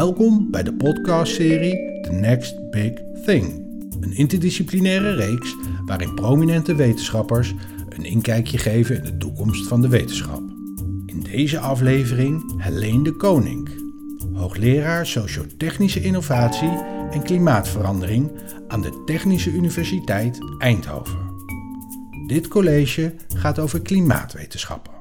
Welkom bij de podcastserie The Next Big Thing. Een interdisciplinaire reeks waarin prominente wetenschappers een inkijkje geven in de toekomst van de wetenschap. In deze aflevering Helene de Koning, hoogleraar sociotechnische innovatie en klimaatverandering aan de Technische Universiteit Eindhoven. Dit college gaat over klimaatwetenschappen.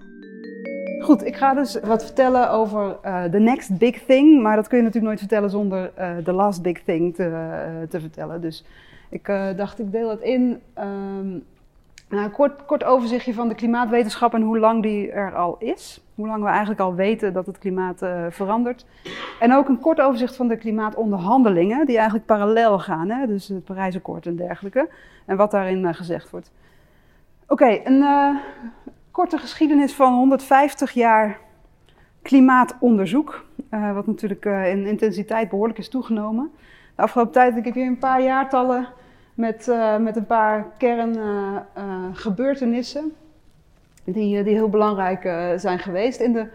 Goed, ik ga dus wat vertellen over uh, the next big thing. Maar dat kun je natuurlijk nooit vertellen zonder uh, the last big thing te, uh, te vertellen. Dus ik dacht, ik deel het in. Um, nou, een kort, kort overzichtje van de klimaatwetenschap en hoe lang die er al is. Hoe lang we eigenlijk al weten dat het klimaat verandert. En ook een kort overzicht van de klimaatonderhandelingen, die eigenlijk parallel gaan. Hè? Dus het Parijsakkoord en dergelijke. En wat daarin gezegd wordt. Oké, een korte geschiedenis van 150 jaar klimaatonderzoek. Uh, wat natuurlijk uh, in intensiteit behoorlijk is toegenomen. De afgelopen tijd heb ik weer een paar jaartallen met, uh, met een paar kerngebeurtenissen. die, die heel belangrijk zijn geweest. In de,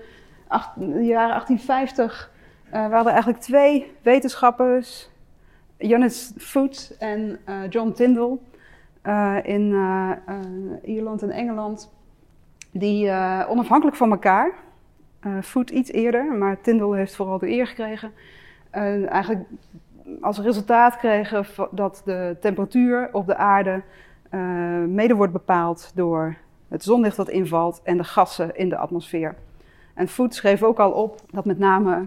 jaren 1850 waren er eigenlijk twee wetenschappers, Jonas Foot en John Tyndall, in Ierland en Engeland die uh, onafhankelijk van elkaar, uh, Food iets eerder, maar Tyndall heeft vooral de eer gekregen, uh, eigenlijk als resultaat kregen dat de temperatuur op de aarde mede wordt bepaald door het zonlicht dat invalt en de gassen in de atmosfeer. En Food schreef ook al op dat met name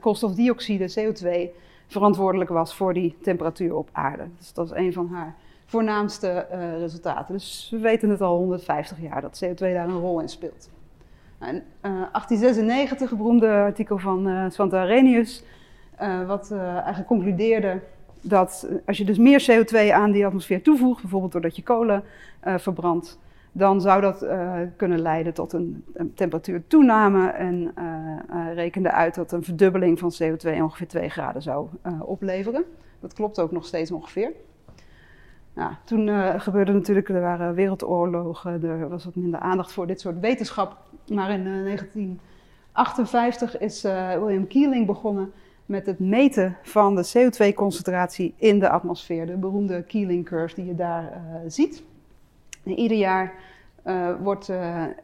koolstofdioxide, CO2, verantwoordelijk was voor die temperatuur op aarde. Dus dat is een van haar voornaamste uh, resultaten. Dus we weten het al 150 jaar dat CO2 daar een rol in speelt. Nou, in uh, 1896, het beroemde artikel van uh, Svante Arrhenius, uh, wat eigenlijk concludeerde dat als je dus meer CO2 aan die atmosfeer toevoegt, bijvoorbeeld doordat je kolen verbrandt, dan zou dat kunnen leiden tot een, een temperatuurtoename en rekende uit dat een verdubbeling van CO2 ongeveer 2 graden zou opleveren. Dat klopt ook nog steeds ongeveer. Toen uh, gebeurde natuurlijk, er waren wereldoorlogen, er was wat minder aandacht voor dit soort wetenschap. Maar in uh, eh, 1958 is uh, William Keeling begonnen met het meten van de CO2-concentratie in de atmosfeer. De beroemde Keeling curve die je daar ziet. En ieder jaar wordt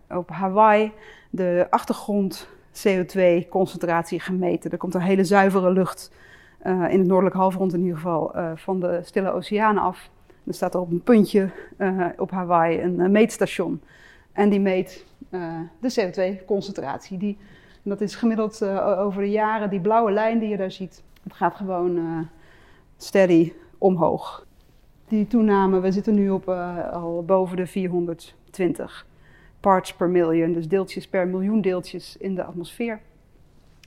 op Hawaii de achtergrond CO2-concentratie gemeten. Er komt een hele zuivere lucht in het noordelijk halfrond in ieder geval van de Stille Oceaan af. Er staat er op een puntje uh, op Hawaii een uh, meetstation. En die meet uh, de CO2-concentratie. Die, dat is gemiddeld over de jaren, die blauwe lijn die je daar ziet, het gaat gewoon steady omhoog. Die toename, we zitten nu op al boven de 420 parts per million, dus deeltjes per miljoen deeltjes in de atmosfeer.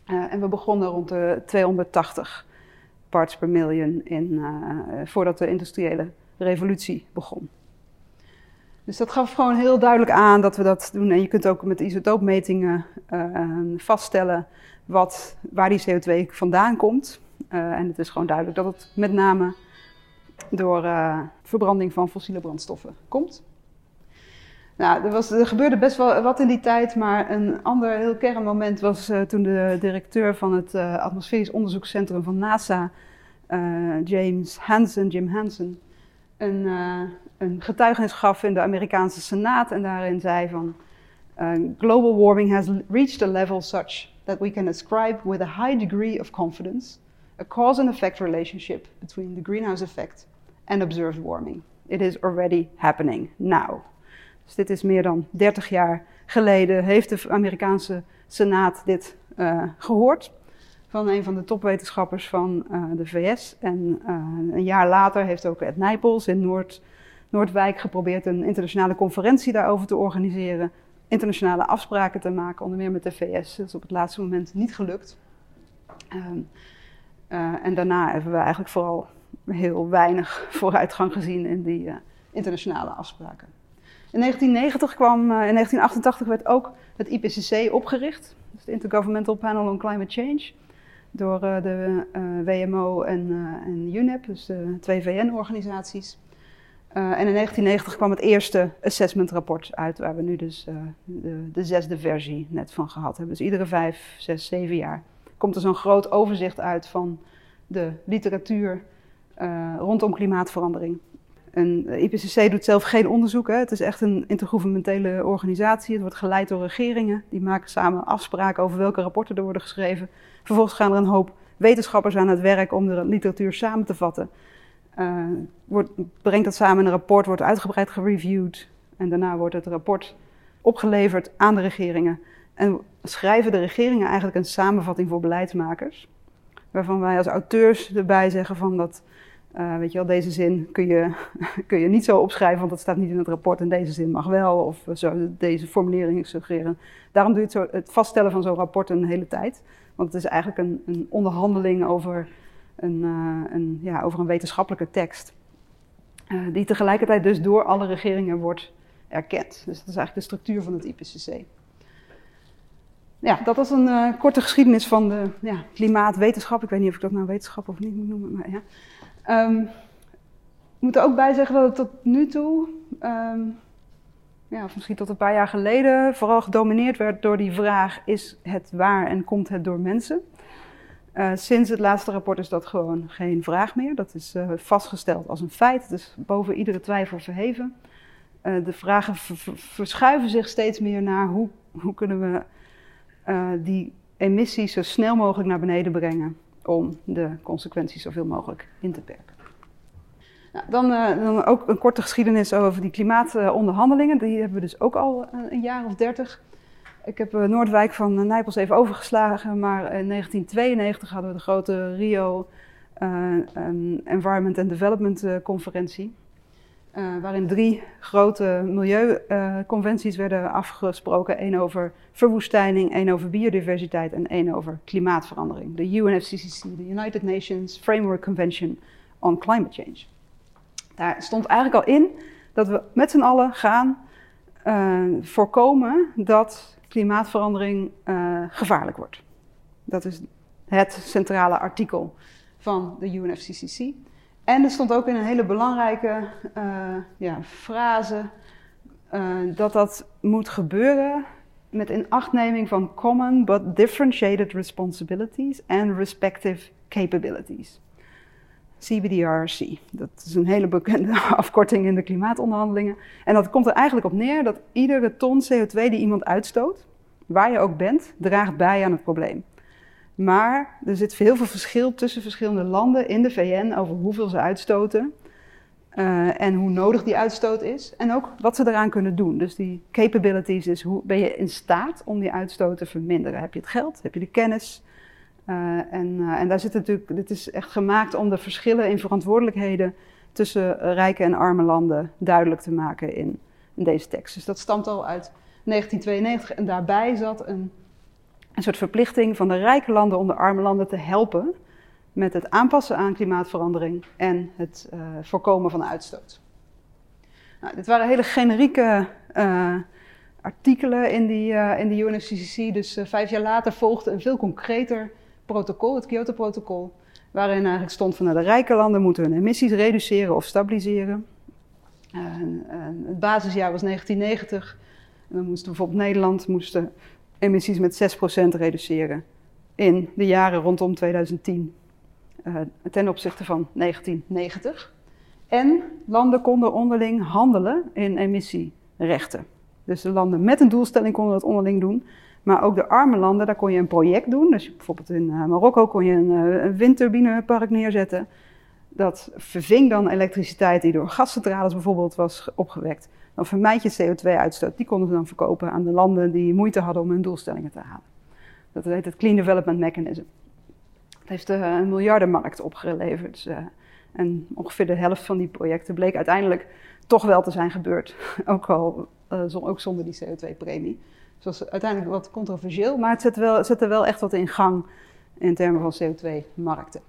en we begonnen rond de 280 parts per million in, voordat de industriële revolutie begon. Dus dat gaf gewoon heel duidelijk aan dat we dat doen. En je kunt ook met isotoopmetingen uh, vaststellen wat, waar die CO2 vandaan komt. Uh, en het is gewoon duidelijk dat het met name door uh, verbranding van fossiele brandstoffen komt. Nou, er, was, er, gebeurde best wel wat in die tijd, maar een ander heel kernmoment was toen de directeur van het Atmosferisch Onderzoekscentrum van NASA, James Hansen, Jim Hansen, een, uh, een, getuigenis gaf in de Amerikaanse Senaat en daarin zei van uh, global warming has reached a level such that we can ascribe with a high degree of confidence a cause and effect relationship between the greenhouse effect and observed warming. It is already happening now. Dus dit is meer dan 30 jaar geleden heeft de Amerikaanse Senaat dit uh, gehoord van een van de topwetenschappers van uh, de VS. En uh, een jaar later heeft ook Ed Nijpels in Noord, Noordwijk geprobeerd een internationale conferentie daarover te organiseren. Internationale afspraken te maken, onder meer met de VS. Dat is op het laatste moment niet gelukt. Um, uh, en daarna hebben we eigenlijk vooral heel weinig vooruitgang gezien in die internationale afspraken. In 1990 kwam, in 1988 werd ook het IPCC opgericht, dus het Intergovernmental Panel on Climate Change door uh, de uh, WMO en, uh, en UNEP, dus de twee VN-organisaties. en in 1990 kwam het eerste assessmentrapport uit, waar we nu dus de, de, zesde versie net van gehad hebben. Dus iedere vijf, zes, zeven jaar komt er zo'n groot overzicht uit van de literatuur rondom klimaatverandering. En IPCC doet zelf geen onderzoek. Hè. Het is echt een intergouvernementele organisatie. Het wordt geleid door regeringen. Die maken samen afspraken over welke rapporten er worden geschreven. Vervolgens gaan er een hoop wetenschappers aan het werk om de literatuur samen te vatten. Uh, wordt, brengt dat samen in een rapport, wordt uitgebreid gereviewd. En daarna wordt het rapport opgeleverd aan de regeringen. En schrijven de regeringen eigenlijk een samenvatting voor beleidsmakers. Waarvan wij als auteurs erbij zeggen van dat uh, weet je wel, deze zin kun je, kun je niet zo opschrijven, want dat staat niet in het rapport en deze zin mag wel. Of zo, deze formulering suggereren. Daarom duurt zo, het vaststellen van zo'n rapport een hele tijd. Want het is eigenlijk een, een onderhandeling over een, uh, een, ja, over een wetenschappelijke tekst. Uh, die tegelijkertijd dus door alle regeringen wordt erkend. Dus dat is eigenlijk de structuur van het IPCC. Ja, dat was een uh, korte geschiedenis van de ja, klimaatwetenschap. Ik weet niet of ik dat nou wetenschap of niet moet noemen, maar ja. Um, ik moet er ook bij zeggen dat het tot nu toe, um, of misschien tot een paar jaar geleden, vooral gedomineerd werd door die vraag: is het waar en komt het door mensen? Uh, sinds het laatste rapport is dat gewoon geen vraag meer. Dat is uh, vastgesteld als een feit. Is boven iedere twijfel verheven. Uh, de vragen verschuiven zich steeds meer naar hoe, hoe kunnen we die emissies zo snel mogelijk naar beneden brengen om de consequenties zoveel mogelijk in te perken. Nou, dan, uh, dan, ook een korte geschiedenis over die klimaatonderhandelingen. Die hebben we dus ook al uh, een jaar of dertig. Ik heb uh, Noordwijk van Nijpels even overgeslagen, maar in 1992 hadden we de grote Rio Environment and Development Conferentie. Uh, waarin drie grote milieuconventies uh, werden afgesproken. één over verwoestijning, één over biodiversiteit en één over klimaatverandering. De UNFCCC, de United Nations Framework Convention on Climate Change. Daar stond eigenlijk al in dat we met z'n allen gaan uh, voorkomen dat klimaatverandering gevaarlijk wordt. Dat is het centrale artikel van de UNFCCC. En er stond ook in een hele belangrijke uh, ja, frase dat dat moet gebeuren met inachtneming van common but differentiated responsibilities and respective capabilities. CBDRC. Dat is een hele bekende afkorting in de klimaatonderhandelingen. En dat komt er eigenlijk op neer dat iedere ton CO2 die iemand uitstoot, waar je ook bent, draagt bij aan het probleem. Maar er zit heel veel verschil tussen verschillende landen in de VN over hoeveel ze uitstoten. Uh, en hoe nodig die uitstoot is. En ook wat ze eraan kunnen doen. Dus die capabilities is hoe ben je in staat om die uitstoot te verminderen. Heb je het geld? Heb je de kennis? Uh, en, uh, en daar zit natuurlijk, dit is echt gemaakt om de verschillen in verantwoordelijkheden tussen rijke en arme landen duidelijk te maken in, in deze tekst. Dus dat stamt al uit 1992 en daarbij zat een een soort verplichting van de rijke landen om de arme landen te helpen met het aanpassen aan klimaatverandering en het uh, voorkomen van uitstoot. Nou, dit waren hele generieke artikelen in, die, in de UNFCCC, dus vijf jaar later volgde een veel concreter protocol, het Kyoto-protocol, waarin eigenlijk stond van nou, de rijke landen moeten hun emissies reduceren of stabiliseren. het basisjaar was 1990 en dan moest bijvoorbeeld Nederland moesten emissies met 6% reduceren in de jaren rondom 2010 uh, eh, ten opzichte van 1990. En landen konden onderling handelen in emissierechten. Dus de landen met een doelstelling konden dat onderling doen. Maar ook de arme landen, daar kon je een project doen. Dus bijvoorbeeld in uh, Marokko kon je een, uh, een windturbinepark neerzetten. Dat verving dan elektriciteit die door gascentrales bijvoorbeeld was opgewekt dan vermijd je CO2-uitstoot. Die konden ze dan verkopen aan de landen die moeite hadden om hun doelstellingen te halen. Dat heet het Clean Development Mechanism. Het heeft uh, een miljardenmarkt opgeleverd. Dus, en ongeveer de helft van die projecten bleek uiteindelijk toch wel te zijn gebeurd. ook, al, ook zonder die CO2-premie. Dat was uiteindelijk wat controversieel, maar het zette wel, wel echt wat in gang in termen van CO2-markten.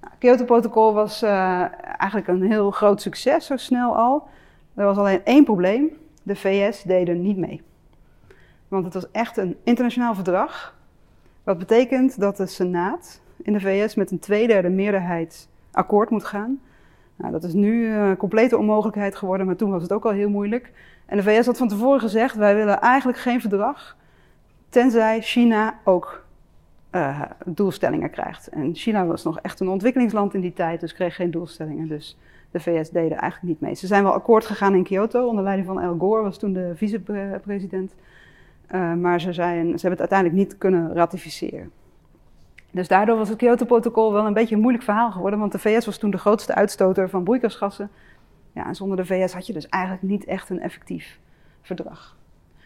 Nou, het Kyoto-protocol was eigenlijk een heel groot succes zo snel al. Er was alleen één probleem. De VS deden niet mee. Want het was echt een internationaal verdrag. Wat betekent dat de Senaat in de VS met een tweederde meerderheid akkoord moet gaan. Nou, dat is nu een complete onmogelijkheid geworden, maar toen was het ook al heel moeilijk. En de VS had van tevoren gezegd: wij willen eigenlijk geen verdrag, tenzij China ook uh, doelstellingen krijgt. En China was nog echt een ontwikkelingsland in die tijd, dus kreeg geen doelstellingen. Dus de VS deden eigenlijk niet mee. Ze zijn wel akkoord gegaan in Kyoto, onder leiding van Al Gore, was toen de vicepresident. Uh, maar ze, zijn, ze hebben het uiteindelijk niet kunnen ratificeren. Dus daardoor was het Kyoto-protocol wel een beetje een moeilijk verhaal geworden, want de VS was toen de grootste uitstoter van broeikasgassen. Ja, en zonder de VS had je dus eigenlijk niet echt een effectief verdrag.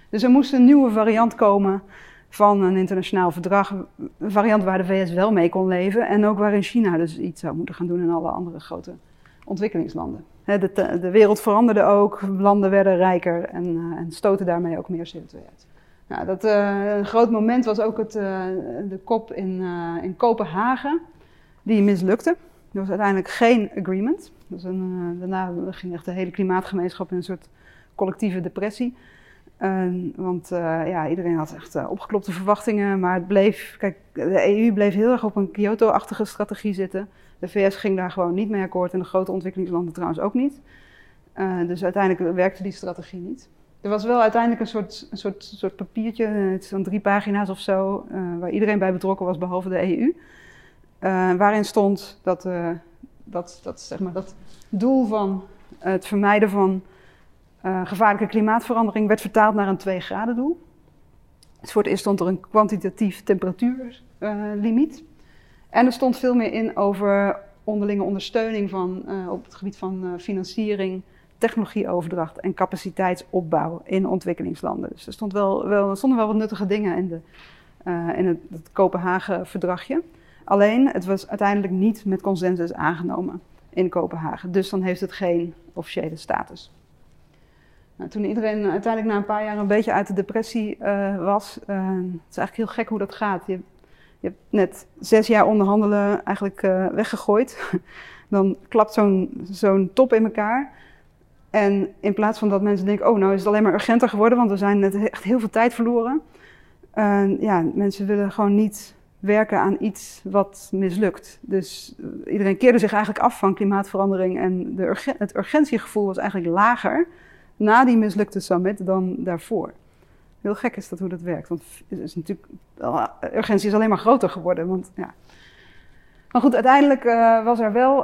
Dus er moest een nieuwe variant komen van een internationaal verdrag. Een variant waar de VS wel mee kon leven en ook waarin China dus iets zou moeten gaan doen en alle andere grote ontwikkelingslanden. De, de wereld veranderde ook, landen werden rijker en, uh, en stoten daarmee ook meer CO2 uit. Nou, dat, uh, een groot moment was ook het, uh, de kop in, in Kopenhagen, die mislukte. Er was uiteindelijk geen agreement. Dus een, daarna ging echt de hele klimaatgemeenschap in een soort collectieve depressie. want ja, iedereen had echt opgeklopte verwachtingen, maar het bleef, kijk, de EU bleef heel erg op een Kyoto-achtige strategie zitten. De VS ging daar gewoon niet mee akkoord en de grote ontwikkelingslanden trouwens ook niet. Uh, dus uiteindelijk werkte die strategie niet. Er was wel uiteindelijk een soort, een soort, soort papiertje, zo'n drie pagina's of zo, uh, waar iedereen bij betrokken was behalve de EU. Uh, waarin stond dat, dat, dat, zeg maar, dat doel van het vermijden van gevaarlijke klimaatverandering werd vertaald naar een 2 graden doel. Dus voor het eerst stond er een kwantitatief temperatuurlimiet. En er stond veel meer in over onderlinge ondersteuning van, uh, op het gebied van financiering, technologieoverdracht en capaciteitsopbouw in ontwikkelingslanden. Dus er, stond wel, wel, er stonden wel wat nuttige dingen in, de, in het, het Kopenhagen-verdragje. Alleen, het was uiteindelijk niet met consensus aangenomen in Kopenhagen. Dus dan heeft het geen officiële status. Nou, toen iedereen uiteindelijk na een paar jaar een beetje uit de depressie was, het is eigenlijk heel gek hoe dat gaat. Je, je hebt net zes jaar onderhandelen eigenlijk uh, weggegooid. Dan klapt zo'n top in elkaar. En in plaats van dat mensen denken, oh nou is het alleen maar urgenter geworden, want we zijn net echt heel veel tijd verloren. Ja, mensen willen gewoon niet werken aan iets wat mislukt. Dus uh, iedereen keerde zich eigenlijk af van klimaatverandering en de het urgentiegevoel was eigenlijk lager na die mislukte summit dan daarvoor. Heel gek is dat hoe dat werkt. Want het is natuurlijk, urgentie is alleen maar groter geworden. Want, ja. Maar goed, uiteindelijk uh, was er wel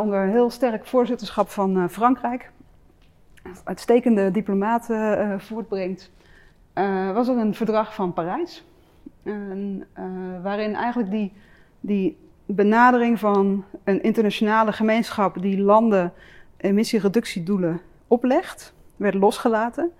onder heel sterk voorzitterschap van Frankrijk, uitstekende diplomaten voortbrengt, was er een verdrag van Parijs. Waarin eigenlijk die, die benadering van een internationale gemeenschap die landen emissiereductiedoelen oplegt, werd losgelaten.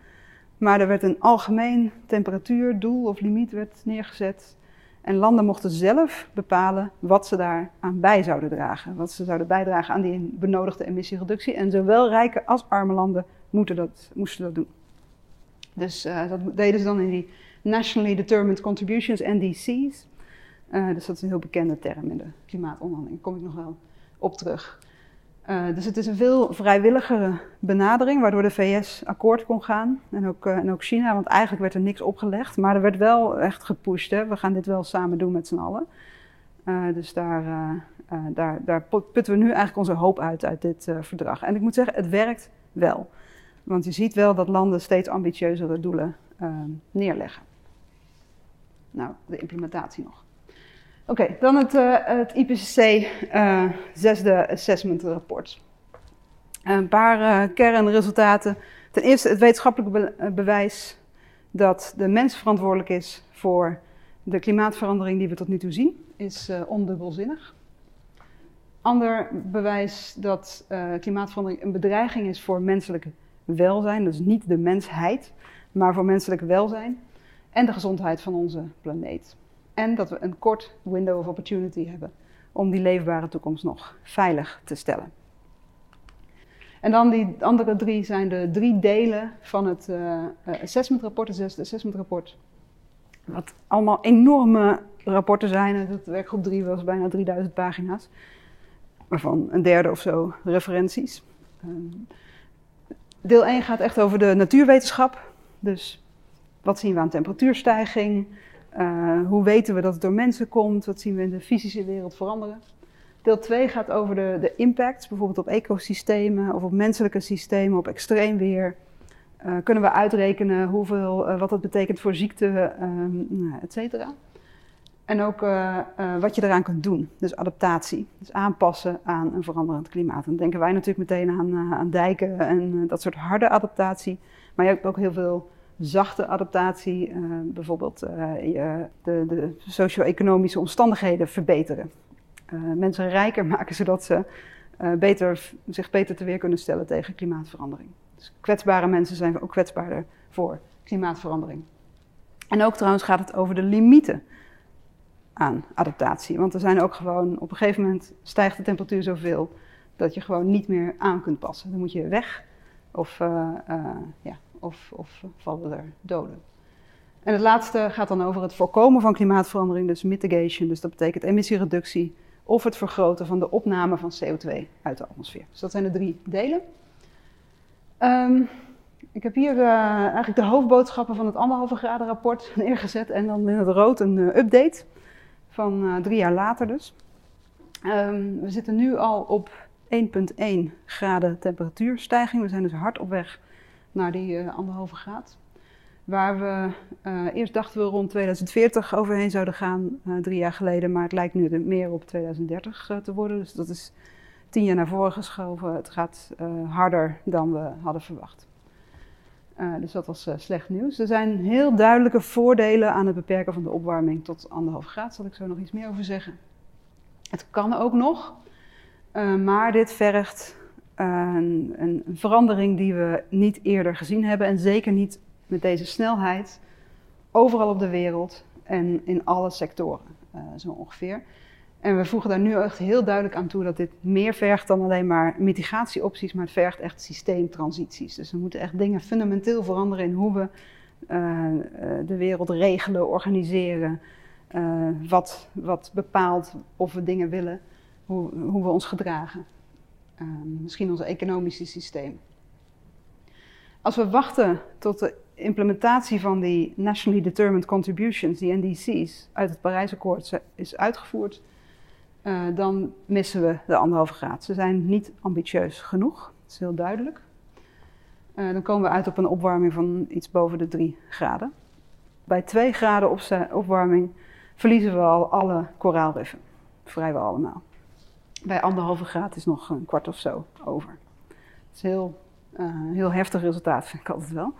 Maar er werd een algemeen temperatuurdoel of limiet werd neergezet. En landen mochten zelf bepalen wat ze daar aan bij zouden dragen. Wat ze zouden bijdragen aan die benodigde emissiereductie. En zowel rijke als arme landen moeten dat, moesten dat doen. Dus uh, dat deden ze dan in die Nationally Determined Contributions, NDC's. Uh, dus dat is een heel bekende term in de klimaatonderhandeling. Daar kom ik nog wel op terug. Uh, dus het is een veel vrijwilligere benadering, waardoor de VS akkoord kon gaan. En ook, uh, en ook China, want eigenlijk werd er niks opgelegd. Maar er werd wel echt gepusht. Hè. We gaan dit wel samen doen met z'n allen. Dus daar, daar, daar putten we nu eigenlijk onze hoop uit, uit dit verdrag. En ik moet zeggen, het werkt wel. Want je ziet wel dat landen steeds ambitieuzere doelen neerleggen. Nou, de implementatie nog. Oké, dan het, uh, het IPCC uh, zesde assessment rapport. Een paar uh, kernresultaten. Ten eerste het wetenschappelijk be bewijs dat de mens verantwoordelijk is voor de klimaatverandering die we tot nu toe zien, is ondubbelzinnig. Ander bewijs dat klimaatverandering een bedreiging is voor menselijk welzijn, dus niet de mensheid, maar voor menselijk welzijn en de gezondheid van onze planeet. En dat we een kort window of opportunity hebben om die leefbare toekomst nog veilig te stellen. En dan die andere drie zijn de drie delen van het uh, assessment rapport, het zesde assessment rapport. Wat allemaal enorme rapporten zijn. Het werkgroep 3 was bijna 3000 pagina's. Waarvan een derde of zo referenties. Um, deel 1 gaat echt over de natuurwetenschap. Dus wat zien we aan temperatuurstijging? Uh, hoe weten we dat het door mensen komt? Wat zien we in de fysische wereld veranderen? Deel 2 gaat over de, de bijvoorbeeld op ecosystemen of op menselijke systemen, op extreem weer. Uh, kunnen we uitrekenen hoeveel, uh, wat dat betekent voor ziekte, et cetera. En ook wat je eraan kunt doen. Dus adaptatie. Dus aanpassen aan een veranderend klimaat. Dan denken wij natuurlijk meteen aan, aan dijken en dat soort harde adaptatie. Maar je hebt ook heel veel zachte adaptatie. bijvoorbeeld je, de, de socio-economische omstandigheden verbeteren. mensen rijker maken zodat ze beter, zich beter te weer kunnen stellen tegen klimaatverandering. Dus kwetsbare mensen zijn ook kwetsbaarder voor klimaatverandering. En ook trouwens gaat het over de limieten aan adaptatie. Want er zijn ook gewoon, op een gegeven moment stijgt de temperatuur zoveel dat je gewoon niet meer aan kunt passen. Dan moet je weg of, ja, of, of vallen er doden. En het laatste gaat dan over het voorkomen van klimaatverandering, dus mitigation. Dus dat betekent emissiereductie of het vergroten van de opname van CO2 uit de atmosfeer. Dus dat zijn de drie delen. Um, ik heb hier uh, eigenlijk de hoofdboodschappen van het anderhalve graden rapport neergezet en dan in het rood een uh, update van uh, drie jaar later dus. Um, we zitten nu al op 1,1 graden temperatuurstijging. We zijn dus hard op weg naar die anderhalve graad. Waar we eerst dachten we rond 2040 overheen zouden gaan, drie jaar geleden, maar het lijkt nu meer op 2030 te worden. Dus dat is tien jaar naar voren geschoven. Het gaat harder dan we hadden verwacht. Dus dat was slecht nieuws. Er zijn heel duidelijke voordelen aan het beperken van de opwarming tot anderhalf graad. Zal ik zo nog iets meer over zeggen. Het kan ook nog, maar dit vergt een, een, verandering die we niet eerder gezien hebben. En zeker niet met deze snelheid, overal op de wereld en in alle sectoren, zo ongeveer. En we voegen daar nu echt heel duidelijk aan toe dat dit meer vergt dan alleen maar mitigatieopties, maar het vergt echt systeemtransities. Dus we moeten echt dingen fundamenteel veranderen in hoe we uh, de wereld regelen, organiseren, wat, wat bepaalt of we dingen willen, hoe, hoe we ons gedragen. Uh, misschien ons economische systeem. Als we wachten tot de implementatie van die Nationally Determined Contributions, die NDC's, uit het Parijsakkoord is uitgevoerd, uh, dan missen we de anderhalve graad. Ze zijn niet ambitieus genoeg, dat is heel duidelijk. Uh, dan komen we uit op een opwarming van iets boven de 3 graden. Bij 2 graden opwarming verliezen we al alle koraalriffen, vrijwel allemaal. Bij anderhalve graad is nog een kwart of zo over. Dat is een heel, uh, heel heftig resultaat, vind ik altijd wel.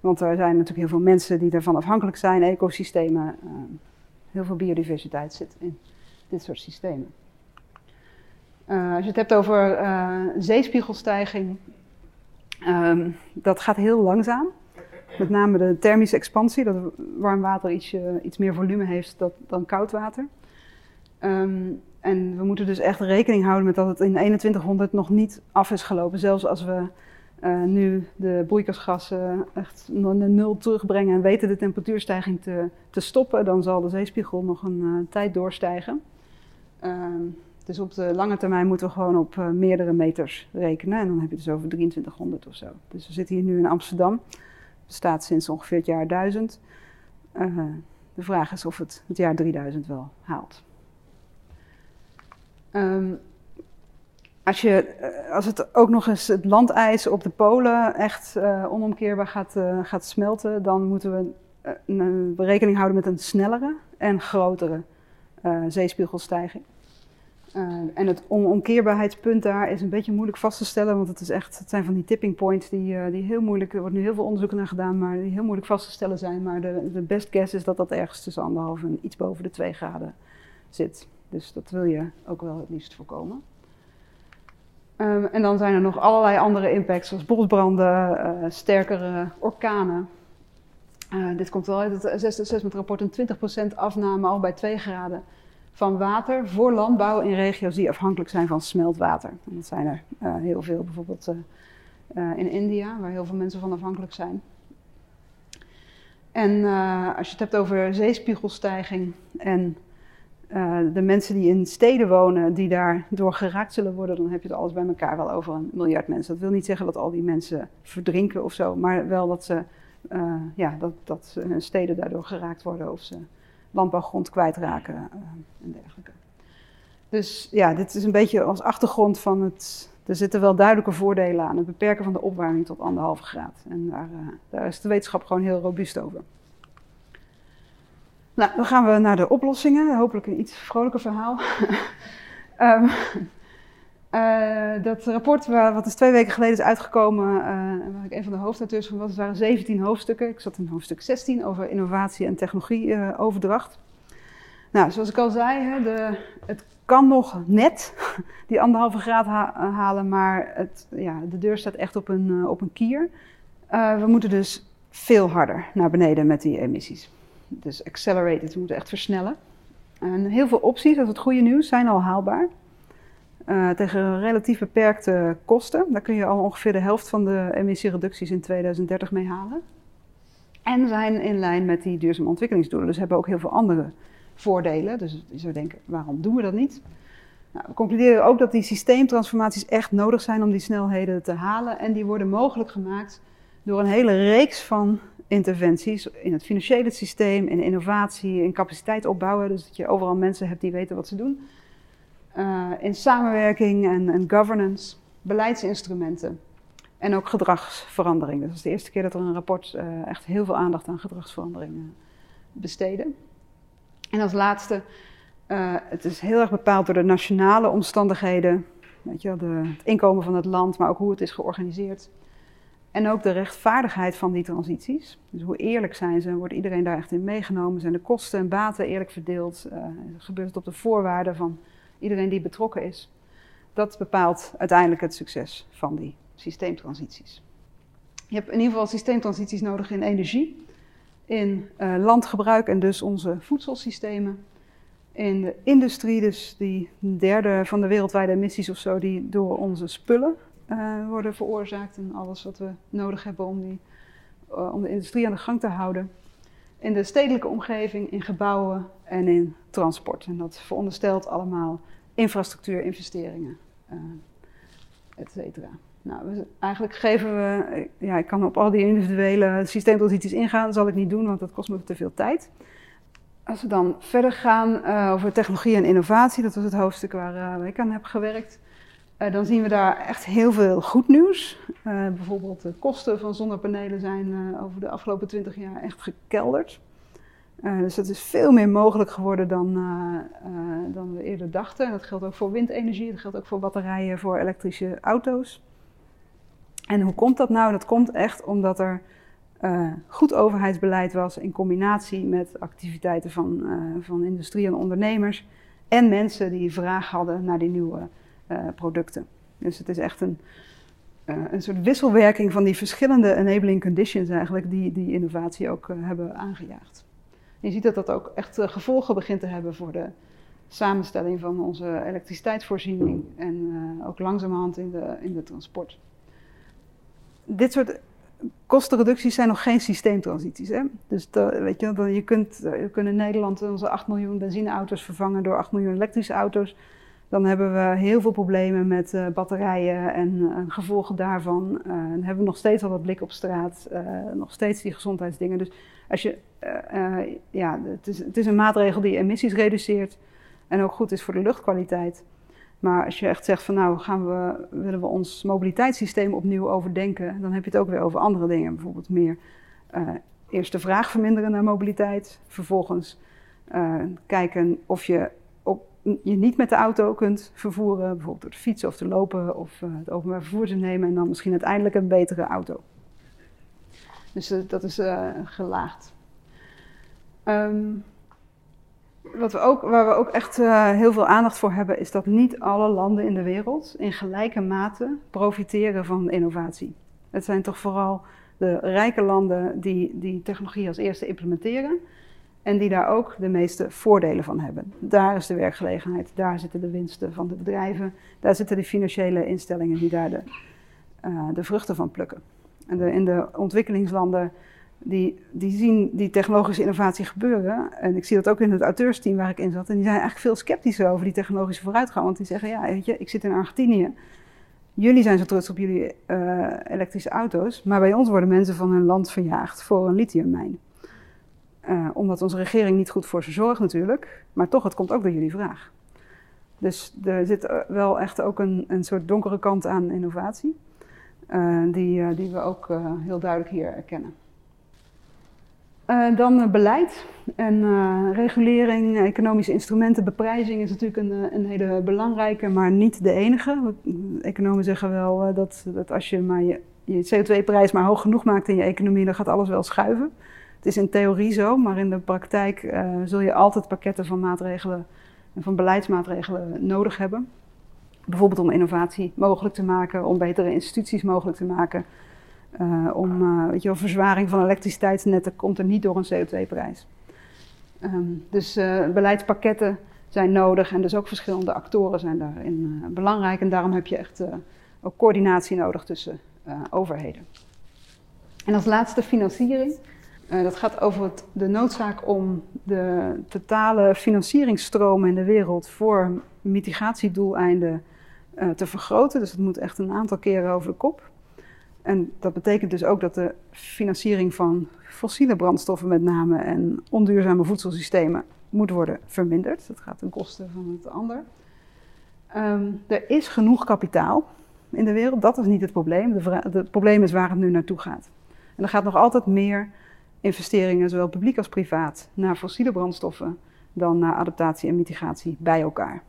Want er zijn natuurlijk heel veel mensen die ervan afhankelijk zijn, ecosystemen, heel veel biodiversiteit zit in dit soort systemen. Uh, als je het hebt over zeespiegelstijging, um, dat gaat heel langzaam. Met name de thermische expansie, dat warm water iets, iets meer volume heeft dan koud water. Um, en we moeten dus echt rekening houden met dat het in 2100 nog niet af is gelopen. Zelfs als we uh, nu de broeikasgassen echt naar nul terugbrengen en weten de temperatuurstijging te, te stoppen, dan zal de zeespiegel nog een tijd doorstijgen. Uh, dus op de lange termijn moeten we gewoon op meerdere meters rekenen. En dan heb je dus over 2300 of zo. Dus we zitten hier nu in Amsterdam. Bestaat sinds ongeveer het jaar 1000. Uh, eh, de vraag is of het het jaar 3000 wel haalt. Um, als, je, eh, als het ook nog eens het landijs op de polen echt uh, onomkeerbaar gaat, uh, gaat smelten, dan moeten we een rekening houden met een snellere en grotere zeespiegelstijging. En het onomkeerbaarheidspunt daar is een beetje moeilijk vast te stellen, want het, is echt, het zijn van die tipping points die, die heel moeilijk, er wordt nu heel veel onderzoek naar gedaan, maar die heel moeilijk vast te stellen zijn. Maar de, de best guess is dat dat ergens tussen anderhalf en iets boven de 2 graden zit. Dus dat wil je ook wel het liefst voorkomen. Um, en dan zijn er nog allerlei andere impacts, zoals bosbranden, sterkere orkanen. Uh, dit komt wel uit het assessment-rapport, een 20% afname al bij 2 graden van water voor landbouw in regio's die afhankelijk zijn van smeltwater. Dat zijn er uh, heel veel, bijvoorbeeld uh, in India, waar heel veel mensen van afhankelijk zijn. En als je het hebt over zeespiegelstijging en de mensen die in steden wonen, die daardoor geraakt zullen worden, dan heb je het alles bij elkaar wel over een miljard mensen. Dat wil niet zeggen dat al die mensen verdrinken of zo, maar wel dat ze uh, ja, dat, dat steden daardoor geraakt worden of ze landbouwgrond kwijtraken uh, en dergelijke. Dus ja, dit is een beetje als achtergrond van het. Er zitten wel duidelijke voordelen aan het beperken van de opwarming tot anderhalve graad. En daar, daar is de wetenschap gewoon heel robuust over. Nou, dan gaan we naar de oplossingen. Hopelijk een iets vrolijker verhaal. um, dat rapport, wat dus twee weken geleden is uitgekomen, uh, waar ik een van de hoofdauteurs van was, waren 17 hoofdstukken. Ik zat in hoofdstuk 16 over innovatie en technologieoverdracht. nou, zoals ik al zei, hè, de, het kan nog net die anderhalve graad ha halen, maar het, ja, de deur staat echt op een, op een kier. we moeten dus veel harder naar beneden met die emissies. Dus accelerated, we moeten echt versnellen. En heel veel opties, dat is het goede nieuws, zijn al haalbaar. Uh, tegen relatief beperkte kosten. Daar kun je al ongeveer de helft van de emissiereducties in 2030 mee halen. En zijn in lijn met die duurzame ontwikkelingsdoelen. Dus hebben ook heel veel andere voordelen. Dus je zou denken, waarom doen we dat niet? Nou, we concluderen ook dat die systeemtransformaties echt nodig zijn om die snelheden te halen. En die worden mogelijk gemaakt door een hele reeks van interventies in het financiële systeem, in innovatie, in capaciteit opbouwen. Dus dat je overal mensen hebt die weten wat ze doen. Uh, in samenwerking en, governance, beleidsinstrumenten en ook gedragsveranderingen. Dus dat is de eerste keer dat er een rapport uh, echt heel veel aandacht aan gedragsveranderingen besteden. En als laatste, uh, het is heel erg bepaald door de nationale omstandigheden, weet je, de, het inkomen van het land, maar ook hoe het is georganiseerd. En ook de rechtvaardigheid van die transities. Dus hoe eerlijk zijn ze? Wordt iedereen daar echt in meegenomen? Zijn de kosten en baten eerlijk verdeeld? Uh, gebeurt het op de voorwaarden van iedereen die betrokken is? Dat bepaalt uiteindelijk het succes van die systeemtransities. Je hebt in ieder geval systeemtransities nodig in energie, in uh, landgebruik en dus onze voedselsystemen. In de industrie, dus die derde van de wereldwijde emissies of zo, die door onze spullen uh, worden veroorzaakt en alles wat we nodig hebben om, die, uh, om de industrie aan de gang te houden. In de stedelijke omgeving, in gebouwen en in transport. En dat veronderstelt allemaal infrastructuurinvesteringen, uh, et cetera. Nou, eigenlijk geven we, ja, ik kan op al die individuele systeemtransities ingaan, dat zal ik niet doen, want dat kost me te veel tijd. Als we dan verder gaan over technologie en innovatie, dat was het hoofdstuk waar ik aan heb gewerkt. Uh, dan zien we daar echt heel veel goed nieuws. Uh, bijvoorbeeld de kosten van zonnepanelen zijn uh, over de afgelopen 20 jaar echt gekelderd. dus dat is veel meer mogelijk geworden dan, dan we eerder dachten. Dat geldt ook voor windenergie, dat geldt ook voor batterijen voor elektrische auto's. En hoe komt dat nou? Dat komt echt omdat er goed overheidsbeleid was in combinatie met activiteiten van, van industrie en ondernemers. En mensen die vraag hadden naar die nieuwe producten. Dus het is echt een, uh, een soort wisselwerking van die verschillende enabling conditions eigenlijk die die innovatie ook uh, hebben aangejaagd. En je ziet dat dat ook echt gevolgen begint te hebben voor de samenstelling van onze elektriciteitsvoorziening en ook langzamerhand in de, in de transport. Dit soort kostenreducties zijn nog geen systeemtransities. Hè? Dus weet je, je kunt, je kunt in Nederland onze 8 miljoen benzineauto's vervangen door 8 miljoen elektrische auto's dan hebben we heel veel problemen met uh, batterijen en uh, gevolgen daarvan. Uh, dan hebben we nog steeds al wat blik op straat, nog steeds die gezondheidsdingen. Dus als je, ja, het is, het is een maatregel die emissies reduceert en ook goed is voor de luchtkwaliteit. Maar als je echt zegt van nou gaan we, willen we ons mobiliteitssysteem opnieuw overdenken, dan heb je het ook weer over andere dingen. Bijvoorbeeld meer eerst de vraag verminderen naar mobiliteit, vervolgens kijken of je je niet met de auto kunt vervoeren, bijvoorbeeld door te fietsen of te lopen of uh, het openbaar vervoer te nemen en dan misschien uiteindelijk een betere auto. Dus uh, dat is uh, gelaagd. Um, wat we ook, waar we ook echt heel veel aandacht voor hebben, is dat niet alle landen in de wereld in gelijke mate profiteren van innovatie. Het zijn toch vooral de rijke landen die die technologie als eerste implementeren. En die daar ook de meeste voordelen van hebben. Daar is de werkgelegenheid, daar zitten de winsten van de bedrijven, daar zitten de financiële instellingen die daar de, uh, de vruchten van plukken. En in de ontwikkelingslanden, die, die zien die technologische innovatie gebeuren. En ik zie dat ook in het auteursteam waar ik in zat. En die zijn eigenlijk veel sceptischer over die technologische vooruitgang. Want die zeggen, ja, weet je, ik zit in Argentinië. Jullie zijn zo trots op jullie uh, elektrische auto's. Maar bij ons worden mensen van hun land verjaagd voor een lithiummijn. Uh, omdat onze regering niet goed voor ze zorgt natuurlijk. Maar toch, het komt ook door jullie vraag. Dus er zit eh, wel echt ook een, een soort donkere kant aan innovatie. Uh, die, die we ook heel duidelijk hier erkennen. Dan beleid en regulering, economische instrumenten, beprijzing is natuurlijk een, een, hele belangrijke, maar niet de enige. Economen zeggen wel dat, dat als je maar je, je CO2-prijs maar hoog genoeg maakt in je economie, dan gaat alles wel schuiven. Het is in theorie zo, maar in de praktijk uh, zul je altijd pakketten van maatregelen en van beleidsmaatregelen nodig hebben. Bijvoorbeeld om innovatie mogelijk te maken, om betere instituties mogelijk te maken. Uh, om weet je verzwaring van elektriciteitsnetten komt er niet door een CO2-prijs. Um, dus beleidspakketten zijn nodig en dus ook verschillende actoren zijn daarin belangrijk. En daarom heb je echt ook coördinatie nodig tussen overheden. En als laatste financiering. Uh, dat gaat over de noodzaak om de totale financieringsstromen in de wereld voor mitigatiedoeleinden uh, te vergroten. Dus het moet echt een aantal keren over de kop. En dat betekent dus ook dat de financiering van fossiele brandstoffen met name en onduurzame voedselsystemen moet worden verminderd. Dat gaat ten koste van het ander. Um, er is genoeg kapitaal in de wereld, dat is niet het probleem. Het probleem is waar het nu naartoe gaat. En er gaat nog altijd meer investeringen, zowel publiek als privaat, naar fossiele brandstoffen dan naar adaptatie en mitigatie bij elkaar.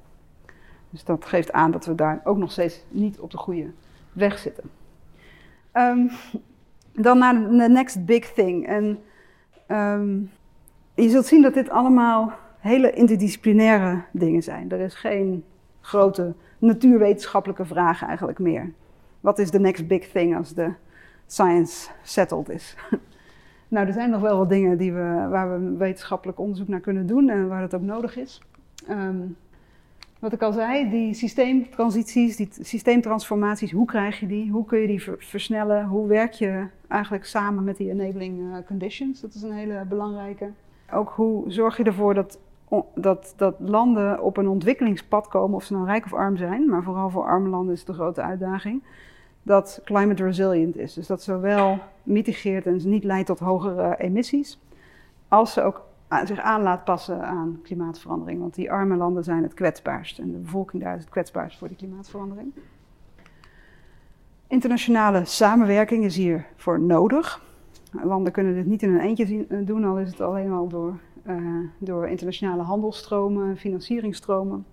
Dus dat geeft aan dat we daar ook nog steeds niet op de goede weg zitten. Um, dan naar de next big thing. En um, je zult zien dat dit allemaal hele interdisciplinaire dingen zijn. Er is geen grote natuurwetenschappelijke vraag eigenlijk meer. Wat is de next big thing als de science settled is? Nou, er zijn nog wel wat dingen die we, waar we wetenschappelijk onderzoek naar kunnen doen en waar het ook nodig is. Um, wat ik al zei, die systeemtransities, die systeemtransformaties, hoe krijg je die? Hoe kun je die versnellen? Hoe werk je eigenlijk samen met die enabling uh, conditions? Dat is een hele belangrijke. Ook hoe zorg je ervoor dat, dat, dat landen op een ontwikkelingspad komen, of ze nou rijk of arm zijn, maar vooral voor arme landen is het een grote uitdaging dat climate resilient is. Dus dat zowel mitigeert en niet leidt tot hogere emissies, als ze ook zich aan laat passen aan klimaatverandering. Want die arme landen zijn het kwetsbaarst en de bevolking daar is het kwetsbaarst voor die klimaatverandering. Internationale samenwerking is hiervoor nodig. Landen kunnen dit niet in hun eentje doen, al is het alleen al door, uh, door internationale handelsstromen, financieringstromen,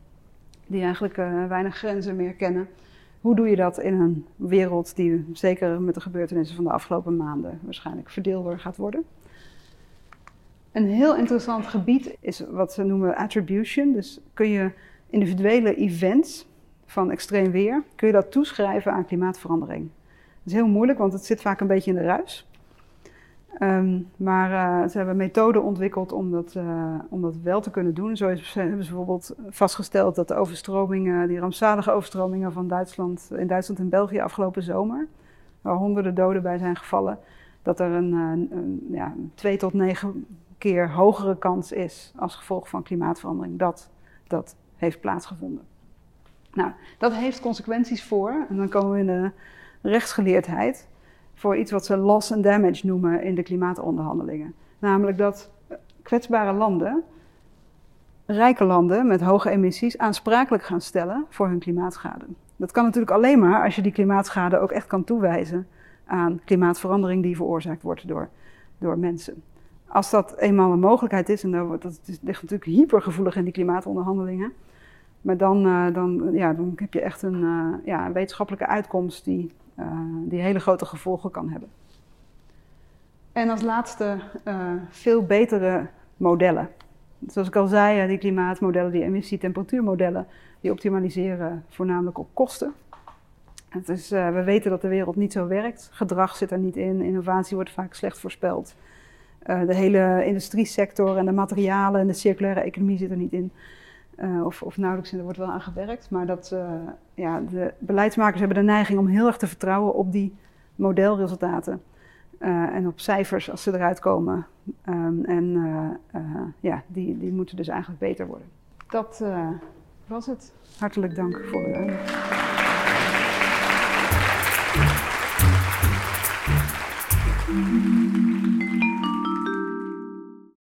die eigenlijk uh, weinig grenzen meer kennen. Hoe doe je dat in een wereld die zeker met de gebeurtenissen van de afgelopen maanden waarschijnlijk verdeelder gaat worden? Een heel interessant gebied is wat ze noemen attribution. Dus kun je individuele events van extreem weer, kun je dat toeschrijven aan klimaatverandering. Dat is heel moeilijk, want het zit vaak een beetje in de ruis. Um, maar uh, ze hebben methoden ontwikkeld om dat, uh, om dat wel te kunnen doen. Zo is, hebben ze bijvoorbeeld vastgesteld dat de overstromingen, die rampzalige overstromingen van Duitsland, in Duitsland en België afgelopen zomer, waar honderden doden bij zijn gevallen, dat er een, een, een ja, twee tot negen keer hogere kans is als gevolg van klimaatverandering dat dat heeft plaatsgevonden. Nou, dat heeft consequenties voor, en dan komen we in de rechtsgeleerdheid voor iets wat ze loss and damage noemen in de klimaatonderhandelingen. Namelijk dat kwetsbare landen, rijke landen met hoge emissies, aansprakelijk gaan stellen voor hun klimaatschade. Dat kan natuurlijk alleen maar als je die klimaatschade ook echt kan toewijzen aan klimaatverandering die veroorzaakt wordt door, door mensen. Als dat eenmaal een mogelijkheid is, en dat, dat ligt natuurlijk hypergevoelig in die klimaatonderhandelingen, maar dan, uh, dan, ja, dan heb je echt een, uh, ja, wetenschappelijke uitkomst die die hele grote gevolgen kan hebben. En als laatste uh, veel betere modellen. Zoals ik al zei, die klimaatmodellen, die emissie-temperatuurmodellen, die optimaliseren voornamelijk op kosten. Het is, we weten dat de wereld niet zo werkt. Gedrag zit er niet in, innovatie wordt vaak slecht voorspeld. de hele industriesector en de materialen en de circulaire economie zit er niet in. Uh, of, of nauwelijks, er wordt wel aan gewerkt. Maar dat, uh, ja, de beleidsmakers hebben de neiging om heel erg te vertrouwen op die modelresultaten. Uh, en op cijfers als ze eruit komen. Um, en ja, die, die moeten dus eigenlijk beter worden. Dat was het. Hartelijk dank voor uw aandacht.